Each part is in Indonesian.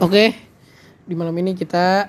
Oke, di malam ini kita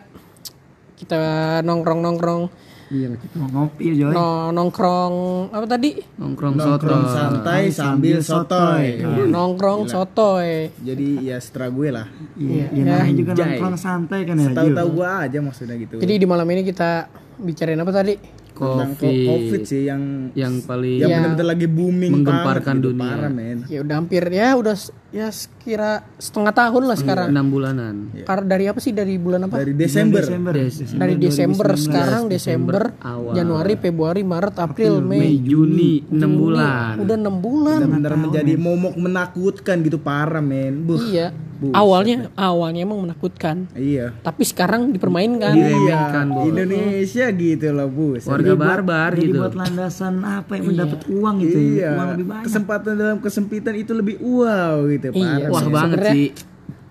kita nongkrong nongkrong Iya, kita mau ngopi Joy. no, nongkrong apa tadi? nongkrong Nongkrong soto santai sambil sotoy. Nongkrong sotoy. Jadi ya setelah gue lah. Iya, ya, namanya juga nongkrong santai kan ya. Tahu-tahu gue aja maksudnya gitu. Jadi di malam ini kita bicarain apa tadi? Tentang ko- covid covid sih yang yang paling yang Iya. benar-benar lagi booming Menggemparkan banget gitu, dunia. Parah men. Ya udah hampir ya udah ya sekira setengah tahun lah sekarang. enam bulanan Karena dari apa sih dari bulan apa? Dari Desember. Desember. Dari Desember sekarang Desember, awal. Januari, Februari, Maret, April, Mei, Mei Juni enam bulan udah enam bulan. Benar-benar menjadi momok menakutkan gitu parah men. Buh. Iya. Awalnya awalnya emang menakutkan, Iya. tapi sekarang dipermainkan. diremehkan Iya, Indonesia gitu loh, Bu. warga barbar Jadi gitu buat landasan apa yang mendapat uang gitu. Iya. Uang lebih banyak. Kesempatan dalam kesempitan itu lebih wow gitu, Iya. parah. wah men. banget Sebenarnya- sih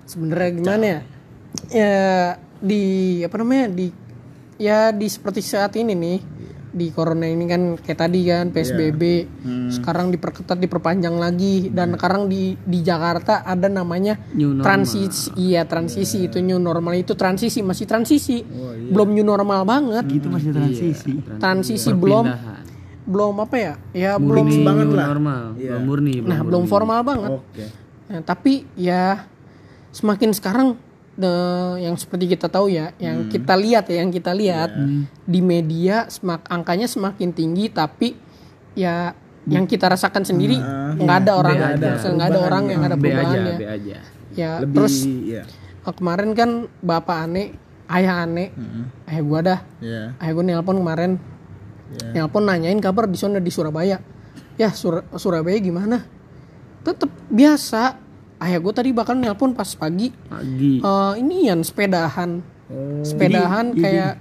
Sebenarnya gimana ya? Ya di apa namanya di ya di seperti saat ini nih di corona ini kan kayak tadi kan PSBB sekarang diperketat diperpanjang lagi. Dan sekarang di di Jakarta ada namanya New normal. transisi iya transisi. Itu new normal. Itu transisi masih transisi. Belum new normal banget. Gitu masih transisi. transisi. Belum Perpindahan. belum apa ya? Ya belum murni banget new lah. normal. Belum murni nah belum formal banget. Oke. Nah, tapi ya semakin sekarang the- yang seperti kita tahu ya, yang kita lihat ya, yang kita lihat di media semak angkanya semakin tinggi, tapi ya yang kita rasakan sendiri nggak ada orang, nggak ada orang yang ada aja. B aja Ya Lebih terus ya. eh, kemarin kan bapak aneh, ayah aneh, ayah gua dah, Ya. ayah gua nelpon kemarin, nelpon nanyain kabar di sana di Surabaya. Ya Sur- Surabaya gimana? Tetap biasa. Ayah gue tadi bahkan nelpon pas pagi. pagi. Eh ini yang sepedahan, sepedahan kayak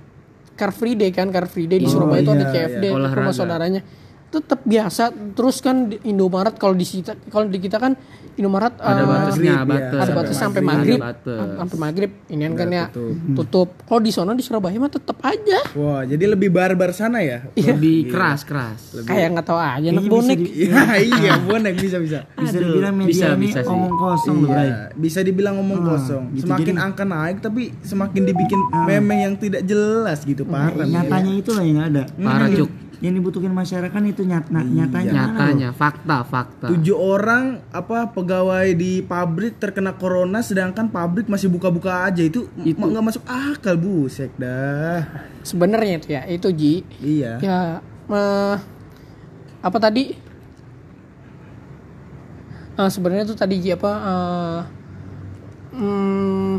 Car Free Day kan, Car Free Day di Surabaya itu ada CFD di rumah saudaranya. Tetap biasa. Terus kan di Indomaret kalau di kita kalau di kita kan Indomaret ada batasnya maghrib, batas ada batas sampai Ada maghrib, batas. sampai maghrib. Ini kan ya tutup. Kalau di sana di Surabaya mah tetap aja. Wah, jadi lebih barbar sana ya? lebih keras keras Kayak nggak tahu aja anak bonek. Iya, iya, bonek bisa bisa. Bisa dibilang media bisa, ini bisa sih. omong kosong. Iya, bisa dibilang ngomong kosong. gitu. Semakin angka naik tapi semakin dibikin meme yang tidak jelas gitu, parah. men. Nyatanya itu lah yang ada. parah cuk Yang dibutuhkan masyarakat itu nyat nah, nyatanya. loh? nyatanya fakta fakta Tujuh orang apa pegawai di pabrik terkena corona sedangkan pabrik masih buka-buka aja itu itu nggak masuk akal buset dah. Sebenarnya itu ya itu Ji. Iya. Ya eh, apa tadi? Eh, sebenarnya itu tadi Ji apa? eh, hmm,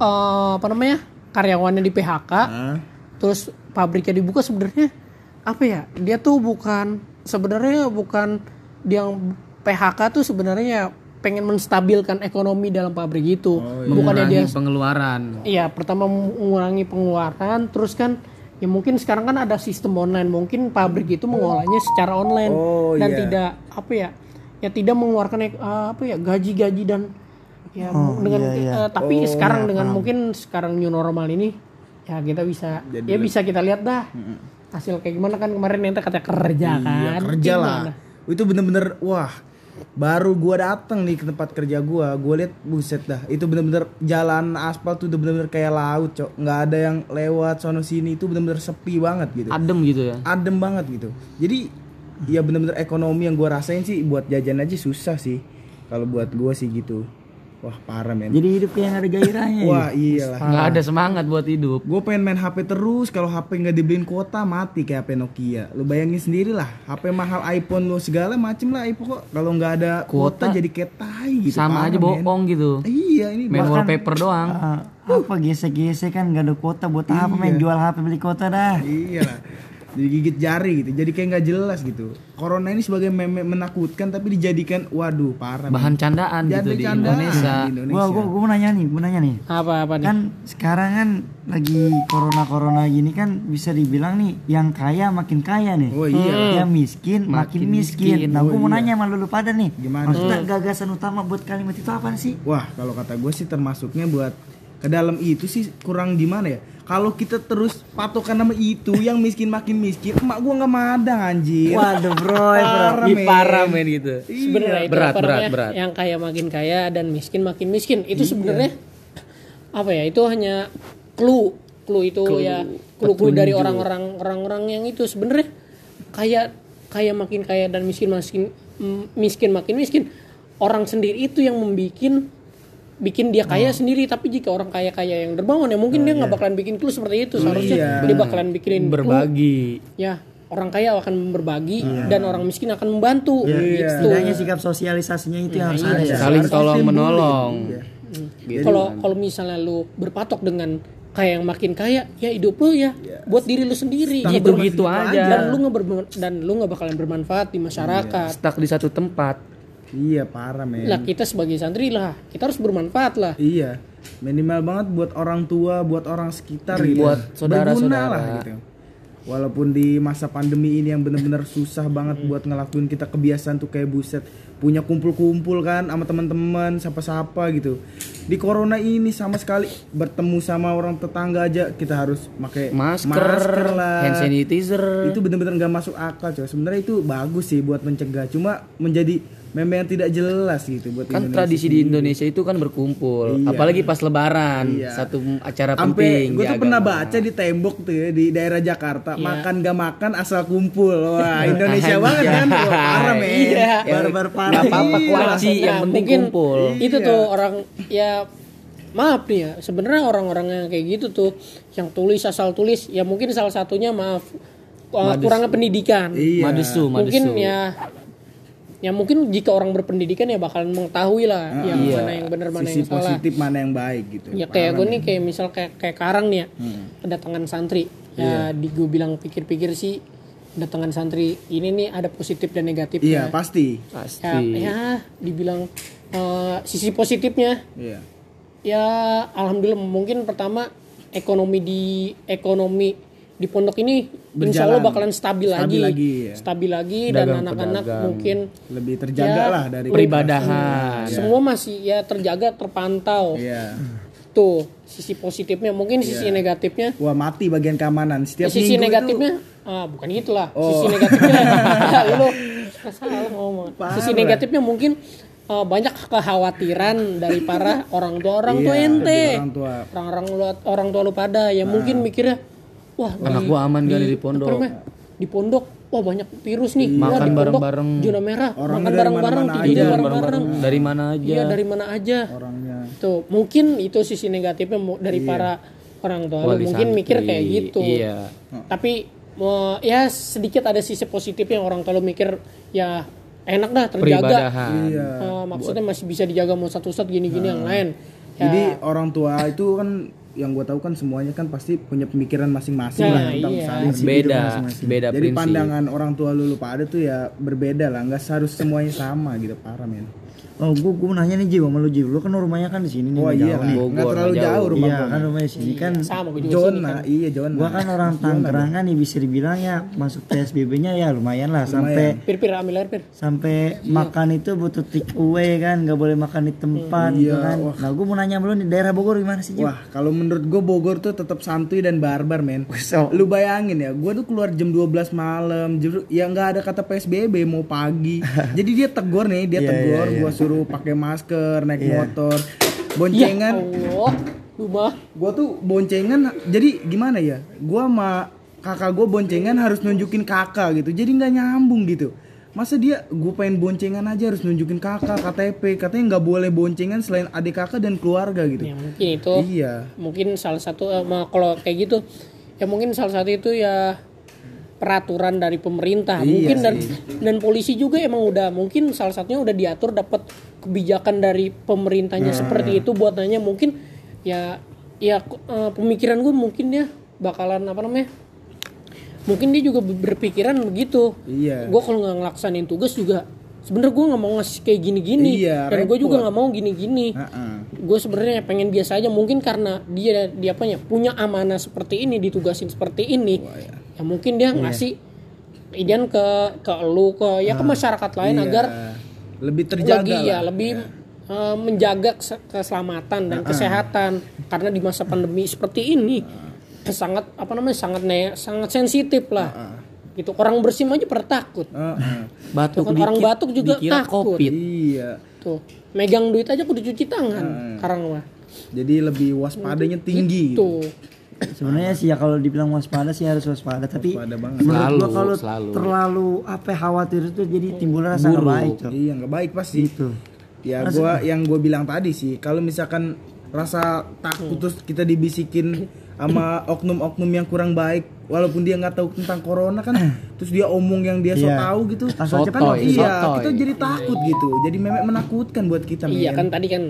eh, apa namanya? Karyawannya di PHK, Hah? terus pabriknya dibuka sebenarnya apa ya? Dia tuh bukan sebenarnya bukan dia yang PHK tuh sebenarnya pengen menstabilkan ekonomi dalam pabrik itu. Bukannya dia pengeluaran Iya, pertama mengurangi pengeluaran, terus kan ya mungkin sekarang kan ada sistem online, mungkin pabrik itu mengolahnya secara online Oh, dan iya. tidak apa ya, ya tidak mengeluarkan eh, apa ya gaji-gaji dan ya dengan eh, tapi sekarang dengan mungkin sekarang new normal ini ya kita bisa ya bisa kita lihat dah hasil kayak gimana kan kemarin ente kata kerja kan, Iya, kerja lah. Itu bener-bener wah. Baru gua datang nih ke tempat kerja gua, gua lihat buset dah. Itu bener-bener jalan aspal tuh udah bener-bener kayak laut, Cok. nggak ada yang lewat sono sini itu bener-bener sepi banget gitu. adem gitu ya Adem banget gitu. Jadi ya bener-bener ekonomi yang gua rasain sih buat jajan aja susah sih. Kalau buat gua sih gitu. Wah, parah men. Jadi hidup kayak nggak ada gairahnya. ya. Wah, iyalah. nggak ada semangat buat hidup Gue pengen main HP terus, kalau HP nggak dibeliin kuota mati kayak HP Nokia. Lu bayangin sendiri lah, HP mahal iPhone lu segala macem lah iPhone kok. Kalau nggak ada kuota, Kuota. jadi kayak tai gitu. sama parah, aja men. bohong gitu Iya ini main wallpaper doang Ah, apa gesek-gesek kan gak ada kuota buat apa main jual HP beli kuota dah. Iya lah. Jadi gigit jari gitu, jadi kayak nggak jelas gitu. Corona ini sebagai meme menakutkan tapi dijadikan, waduh parah. bahan candaan gitu Jadi di candaan Indonesia di Indonesia. Gua, gua, gua mau nanya nih, gua nanya nih. Apa apa nih? Kan sekarang kan lagi corona-corona gini kan bisa dibilang nih yang kaya makin kaya nih. Oh iya. Yang miskin makin, miskin. Nah, gua mau nanya sama lu pada nih. Gimana? Maksudnya gagasan utama buat kalimat itu apa sih? Wah, kalau kata gue sih termasuknya buat ke dalam itu sih kurang gimana ya? Kalau kita terus patokan nama itu yang miskin makin miskin, emak gua nggak madang anjir. Waduh, bro, Parah, Ih, men. parah men gitu. Sebenarnya itu berat berat berat. Yang kaya makin kaya dan miskin makin miskin. Itu sebenarnya apa ya? Itu hanya clue. Clue itu ya clue-clue dari orang-orang orang-orang yang itu. Sebenarnya kayak kayak makin kaya dan miskin makin miskin makin miskin orang sendiri itu yang membikin bikin dia kaya sendiri tapi jika orang kaya kaya yang dermawan ya mungkin dia nggak bakalan bikin clue seperti itu seharusnya iya. dia bakalan bikinin clue. Berbagi. ya orang kaya akan berbagi dan orang miskin akan membantu. Ya, gitu. Setidaknya sikap sosialisasinya itu yang harus ada. ya. Saling tolong menolong. kalau kalau misalnya lu berpatok dengan kaya yang makin kaya ya hidup lu ya. Buat diri lu sendiri Gitu-gitu aja. dan lu nggak dan lu nggak bakalan bermanfaat di masyarakat. Stuck di satu tempat. Iya parah men. lah kita sebagai santri lah kita harus bermanfaat lah Iya, minimal banget buat orang tua, buat orang sekitar gitu. Buat saudara-saudara. Lah gitu. Walaupun di masa pandemi ini yang bener-bener susah banget buat ngelakuin kita kebiasaan tuh kayak buset punya kumpul-kumpul kan sama teman-teman siapa-siapa gitu. Di corona ini sama sekali bertemu sama orang tetangga aja kita harus pakai Masker, lah. hand sanitizer. Itu bener-bener nggak masuk akal coy. Sebenarnya itu bagus sih buat mencegah. Cuma menjadi meme yang tidak jelas gitu buat kan Indonesia tradisi di Indonesia itu kan berkumpul Iya. apalagi pas lebaran Iya. satu acara Sampai penting gue tuh pernah baca di tembok tuh ya, di daerah Jakarta Iya. makan gak makan asal kumpul wah Indonesia banget kan Wah, parah men Iya. Barbar parah. apa-apa Iya. kuaci yang Nah, penting mungkin kumpul itu tuh orang ya maaf nih ya sebenarnya orang-orang yang kayak gitu tuh yang tulis asal tulis ya mungkin salah satunya maaf uh, kurangnya pendidikan Iya. madesu madesu mungkin ya ya mungkin jika orang berpendidikan ya bakalan mengetahui lah yang Iya. mana yang benar mana sisi yang salah. positif mana yang baik gitu. Ya kayak gue nih kayak misal kayak kayak karang nih ya kedatangan santri. Ya di gue bilang pikir-pikir sih kedatangan santri ini nih ada positif dan negatif iya pasti. Ya, pasti. ya dibilang eh, sisi positifnya. Iya. Ya alhamdulillah mungkin pertama ekonomi di ekonomi di pondok ini insya Allah Berjalan. bakalan stabil, Stabil lagi lagi, ya. stabil lagi dan anak-anak mungkin lebih terjaga Ya, lah dari peribadahan. semua. Masih ya terjaga terpantau. Iya. Tuh sisi positifnya mungkin sisi negatifnya. Wah mati bagian keamanan setiap sisi minggu negatifnya ah bukan gitulah Oh. sisi negatifnya ya, lu. Salah ngomong. Sisi negatifnya mungkin eh, banyak kekhawatiran dari para orang tua orang tua Iya, ente. orang tua. orang-orang lu orang tua lu pada ya mungkin mikirnya wah Anak gua aman gak nih di pondok? namanya, di pondok. Wah banyak virus nih. Makan di pondok. bareng-bareng. zona merah. Orangnya makan bareng-bareng. tidur Iya, bareng-bareng. dari mana aja. Iya dari mana aja. Orangnya. Tuh mungkin itu sisi negatifnya dari para orang tua. Wali mungkin santri. mikir kayak gitu. Iya. Tapi mau ya sedikit ada sisi positifnya orang tua lu mikir ya enak dah terjaga. Iya. Eh, maksudnya masih bisa dijaga mau satu satu gini-gini yang lain. Ya, Jadi orang tua itu kan yang gue tahu kan semuanya kan pasti punya pemikiran masing-masing Nah, lah tentang iya. usaha beda masing-masing. beda Jadi prinsip pandangan orang tua lu lupa ada tuh ya berbeda lah, nggak harus semuanya sama gitu parah men. Oh, gua gua nanya nih Ji, sama lu Ji. Lu kan rumahnya kan di sini nih, Oh nggak iya jauh lah, nih. nggak terlalu jauh jauh. rumah Iya, gua. kan rumahnya di sini kan. sama gue juga sini kan. iya Jona. Gua kan orang Tangerang kan nih bisa dibilang ya masuk PSBB-nya ya lumayan lah sampai pir pir ambil air pir sampai makan itu butuh take away kan nggak boleh makan di tempat gitu kan. Nah, gua mau nanya lu di daerah Bogor gimana sih, Ji? Wah, kalau menurut gue Bogor tuh tetap santuy dan barbar, men. So- Lu bayangin ya, gue tuh keluar jam 12 malam, jam- ya nggak ada kata PSBB mau pagi. Jadi dia tegur nih, dia Iya, tegur, iya, iya. gue suruh pakai masker, naik Iya. motor, ya boncengan. Allah rumah Gue tuh boncengan, jadi gimana ya? Gue sama kakak gue boncengan harus nunjukin kakak gitu, jadi nggak nyambung gitu. Masa dia gue pengen boncengan aja harus nunjukin kakak KTP katanya nggak boleh boncengan selain adik kakak dan keluarga gitu. ya mungkin itu Iya. mungkin salah satu eh, ma- kalau kayak gitu ya mungkin salah satu itu ya peraturan dari pemerintah Iya mungkin dan sih. dan polisi juga emang udah mungkin salah satunya udah diatur dapat kebijakan dari pemerintahnya Nah. seperti itu buat nanya mungkin ya ya eh, pemikiran gue mungkin dia bakalan apa namanya mungkin dia juga berpikiran begitu Iya. gue kalau nggak ngelaksanin tugas juga sebenarnya gue nggak mau ngasih kayak gini-gini Iya, dan gue juga nggak mau gini-gini Heeh. gue sebenarnya pengen biasa aja mungkin karena dia dia apanya punya amanah seperti ini ditugasin seperti ini ya mungkin dia ngasih idan ke ke lu ke ya ke masyarakat lain Iya. agar lebih terjaga lagi lah. ya lebih eh, menjaga kes- keselamatan dan kesehatan karena di masa pandemi seperti ini sangat apa namanya sangat ne sangat sensitif lah gitu orang bersin aja pada takut Heeh. batuk Tuh kan orang dikit, batuk juga takut. covid Iya. tuh megang duit aja kudu cuci tangan sekarang mah Jadi lebih waspadanya tinggi Tuh. Sebenarnya sih ya kalau dibilang waspada sih harus waspada, tapi Waspada banget. menurut gua Selalu, kalau selalu. terlalu apa khawatir itu jadi timbul rasa nggak baik, Cok. Iya nggak baik pasti. Gitu. Ya gua yang gue bilang tadi sih kalau misalkan rasa takut terus kita dibisikin sama oknum-oknum yang kurang baik walaupun dia nggak tahu tentang corona kan terus dia omong yang dia so Iya. tahu gitu Sotoy, cepat iya sotoy. kita jadi takut gitu jadi memek menakutkan buat kita Iya men. kan tadi kan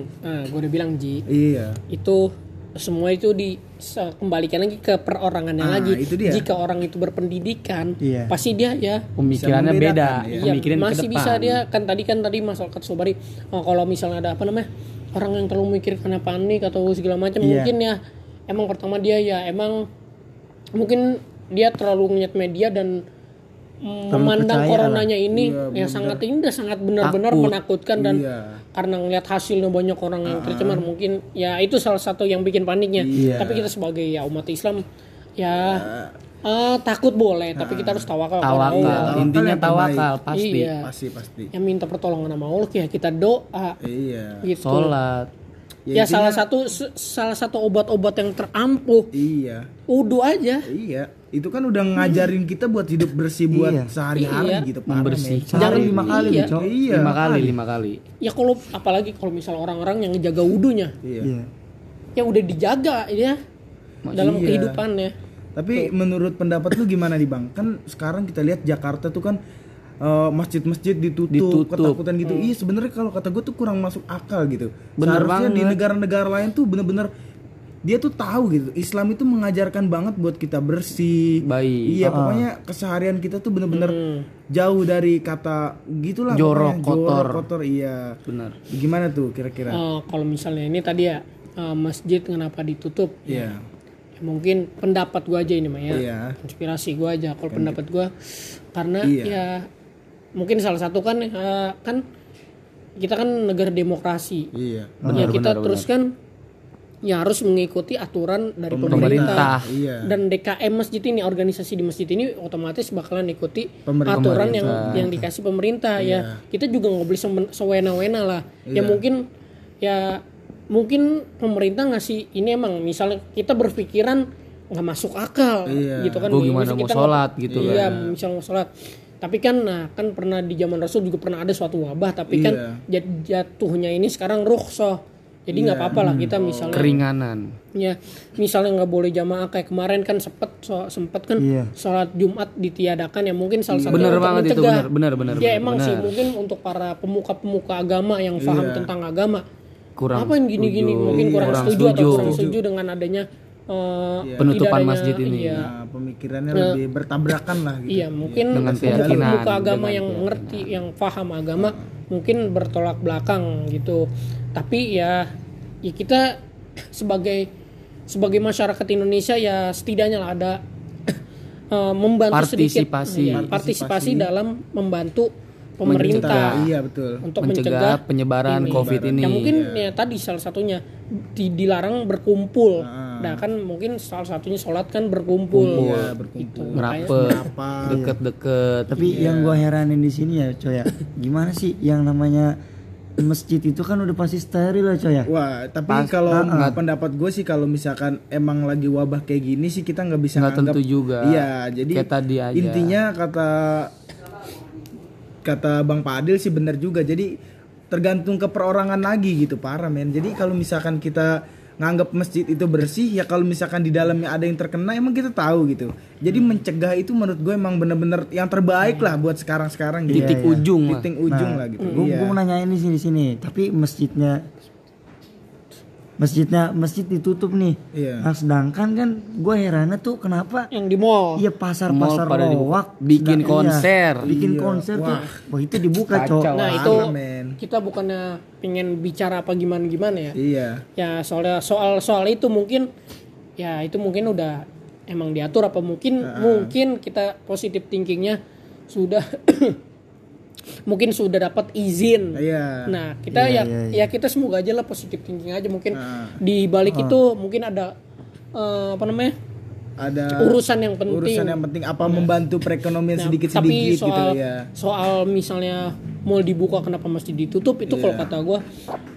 gue udah bilang Ji iya itu semua itu di se- kembalikan lagi ke perorangannya Ah, lagi. itu dia. Jika orang itu berpendidikan, Iya. pasti dia ya Pemikirannya beda, ya. Iya, pemikiran ke masih depan. bisa dia kan tadi kan tadi Mas Alkat Sobari oh, kalau misalnya ada apa namanya orang yang terlalu mikir karena panik atau segala macam Iya. mungkin ya emang pertama dia ya emang mungkin dia terlalu ngeliat media dan memandang percaya coronanya ini Iya, yang sangat ini udah sangat benar-benar Takut. menakutkan dan Iya. karena ngeliat hasilnya banyak orang yang tercemar mungkin ya itu salah satu yang bikin paniknya. Iya. tapi kita sebagai ya umat Islam ya eh, takut boleh tapi kita harus tawakal. Tawakal, Allah. intinya tawakal pasti. Iya. pasti pasti. Yang minta pertolongan sama Allah ya kita doa. Iya. Gitu. Sholat. ya, Ya, salah satu salah satu obat-obat yang terampuh. Iya. Udu aja. Iya itu kan udah ngajarin kita buat hidup bersih buat Iya. sehari-hari Iya. gitu parah, Membersih. men. Sehari lima kali, iya. Cok. iya lima kali, lima kali. ya kalau apalagi kalau misal orang-orang yang ngejaga wudunya iya Iya. ya udah dijaga ya dalam Iya. kehidupannya Tapi menurut pendapat lu gimana nih bang? Kan sekarang kita lihat Jakarta tuh kan eh, masjid-masjid ditutup, Ditutup. ketakutan gitu. Iya sebenarnya kalau kata gue tuh kurang masuk akal gitu. Bener Seharusnya di banget. negara-negara lain tuh bener-bener dia tuh tahu gitu. Islam itu mengajarkan banget buat kita bersih. Baik. Iya pokoknya keseharian kita tuh bener-bener jauh dari kata gitulah. Jorok, pokoknya. kotor. Jorok, kotor. Iya. Benar. Gimana tuh kira-kira? Eh, kalau misalnya ini tadi ya eh, masjid kenapa ditutup Iya. Ya, mungkin pendapat gua aja ini mah ya Iya. inspirasi gua aja kalau pendapat gua karena Iya. ya mungkin salah satu kan eh, kan kita kan negara demokrasi Iya. ya kita terus kan ya harus mengikuti aturan dari pemerintah, Pemerintah. Iya. dan DKM masjid ini organisasi di masjid ini otomatis bakalan ikuti Pemerintah. aturan yang yang dikasih pemerintah ya. Kita juga nggak boleh sewena-wena lah. Ya mungkin ya mungkin pemerintah ngasih ini emang misalnya kita berpikiran nggak masuk akal gitu kan. Gua gimana Misal mau kita nggak- sholat gitu iya misal mau sholat. Tapi kan nah kan pernah di zaman Rasul juga pernah ada suatu wabah tapi kan jat- jatuhnya ini sekarang rukhsah jadi nggak apa-apa lah kita misalnya Keringanan. ya misalnya nggak boleh jamaah kayak kemarin kan sempet so, sempet kan Iya. sholat Jumat ditiadakan ya mungkin salah satu Bener untuk banget itu, mencegah. bener, bener, bener, ya bener, emang bener. sih mungkin untuk para pemuka-pemuka agama yang paham tentang agama Kurang apa yang gini-gini mungkin kurang, Kurang setuju, atau setuju. kurang setuju dengan adanya eh, Penutupan tidak adanya- masjid ini. iya, Nah, pemikirannya lebih bertabrakan lah gitu. Iya, mungkin Dengan keyakinan, pemuka agama dengan yang ngerti, yang paham agama, mungkin bertolak belakang gitu. Tapi ya, ya kita sebagai sebagai masyarakat Indonesia ya setidaknya lah ada eh, membantu sedikit Partisipasi. iya, partisipasi dalam membantu pemerintah Iya betul. untuk Mencegah mencegah penyebaran COVID ini. Ya mungkin ya tadi salah satunya di- dilarang berkumpul. Nah kan mungkin salah satunya sholat kan berkumpul. Iya berkumpul. Merapet, deket-deket. Tapi yang gua heranin di sini ya, coy ya. Gimana sih yang namanya masjid itu kan udah pasti steril ya, coy ya. Wah, tapi kalau pendapat gue sih kalau misalkan emang lagi wabah kayak gini sih kita nggak bisa Nggak tentu juga. Iya, jadi Kayak tadi aja. intinya kata kata Bang Padil sih benar juga. Jadi tergantung ke perorangan lagi gitu, parah men. Jadi kalau misalkan kita nganggap masjid itu bersih ya kalau misalkan di dalamnya ada yang terkena emang kita tahu gitu. Jadi mencegah itu menurut gue emang bener-bener yang terbaik lah buat sekarang-sekarang gitu. Titik ujung lah. Titik ujung lah gitu. Gue Iya. mau nanya ini sini sini, tapi masjidnya masjidnya masjid ditutup nih. Iya. Nah, sedangkan kan gue herannya tuh kenapa Yang di mall. Iya pasar-pasar Mall pada lowak Bikin sedang- konser. iya, bikin konser tuh. Wah, itu dibuka, Cok. Nah itu men. kita bukannya pengen bicara apa gimana gimana ya. Iya. Ya soalnya soal soal itu mungkin ya itu mungkin udah emang diatur apa mungkin mungkin kita positif thinkingnya sudah mungkin sudah dapat izin. Iya. Nah kita ya ya kita semoga aja lah positif thinking aja mungkin Nah. di balik itu mungkin ada eh, apa namanya Ada urusan yang penting. urusan yang penting apa membantu perekonomian Nah, sedikit-sedikit tapi gitu soal ya. soal misalnya mall dibuka kenapa masih ditutup itu kalau kata gua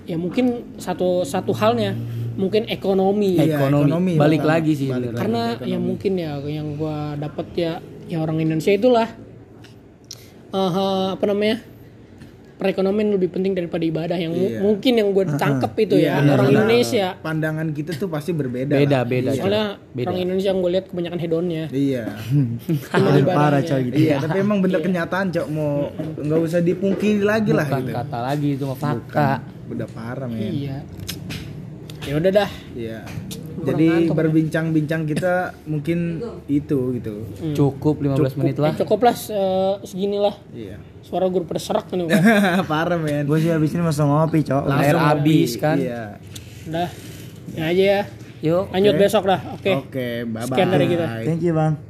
ya mungkin satu satu halnya mungkin ekonomi Iya, ekonomi. ekonomi Balik pertama. lagi sih Balik karena ya mungkin ya yang gua dapet ya ya orang Indonesia itulah eh, apa namanya perekonomian lebih penting daripada ibadah yang mu- mungkin yang gue tangkep itu ya orang Indonesia Pandangan kita tuh pasti berbeda. Beda lah. beda. Cok. soalnya orang Indonesia yang gue lihat kebanyakan hedonnya Iya. Paling parah coy gitu. iya, tapi emang bener kenyataan, Cok. Mau nggak usah dipungkiri lagi lah Bukan gitu. kata lagi itu mah fakta. Udah parah, men. iya ya udah dah Iya. Jadi berbincang-bincang kita mungkin itu gitu. Cukup 15 menit lah. Ya, cukup lah eh, seginilah Iya. suara gue pada serak nih Pak. parah, men. Gue sih habis ini masuk ngopi cok. Air habis kan. Iya. udah ya aja ya Yuk. lanjut besok dah oke Oke, bye-bye. Sekian dari kita. Thank you bang.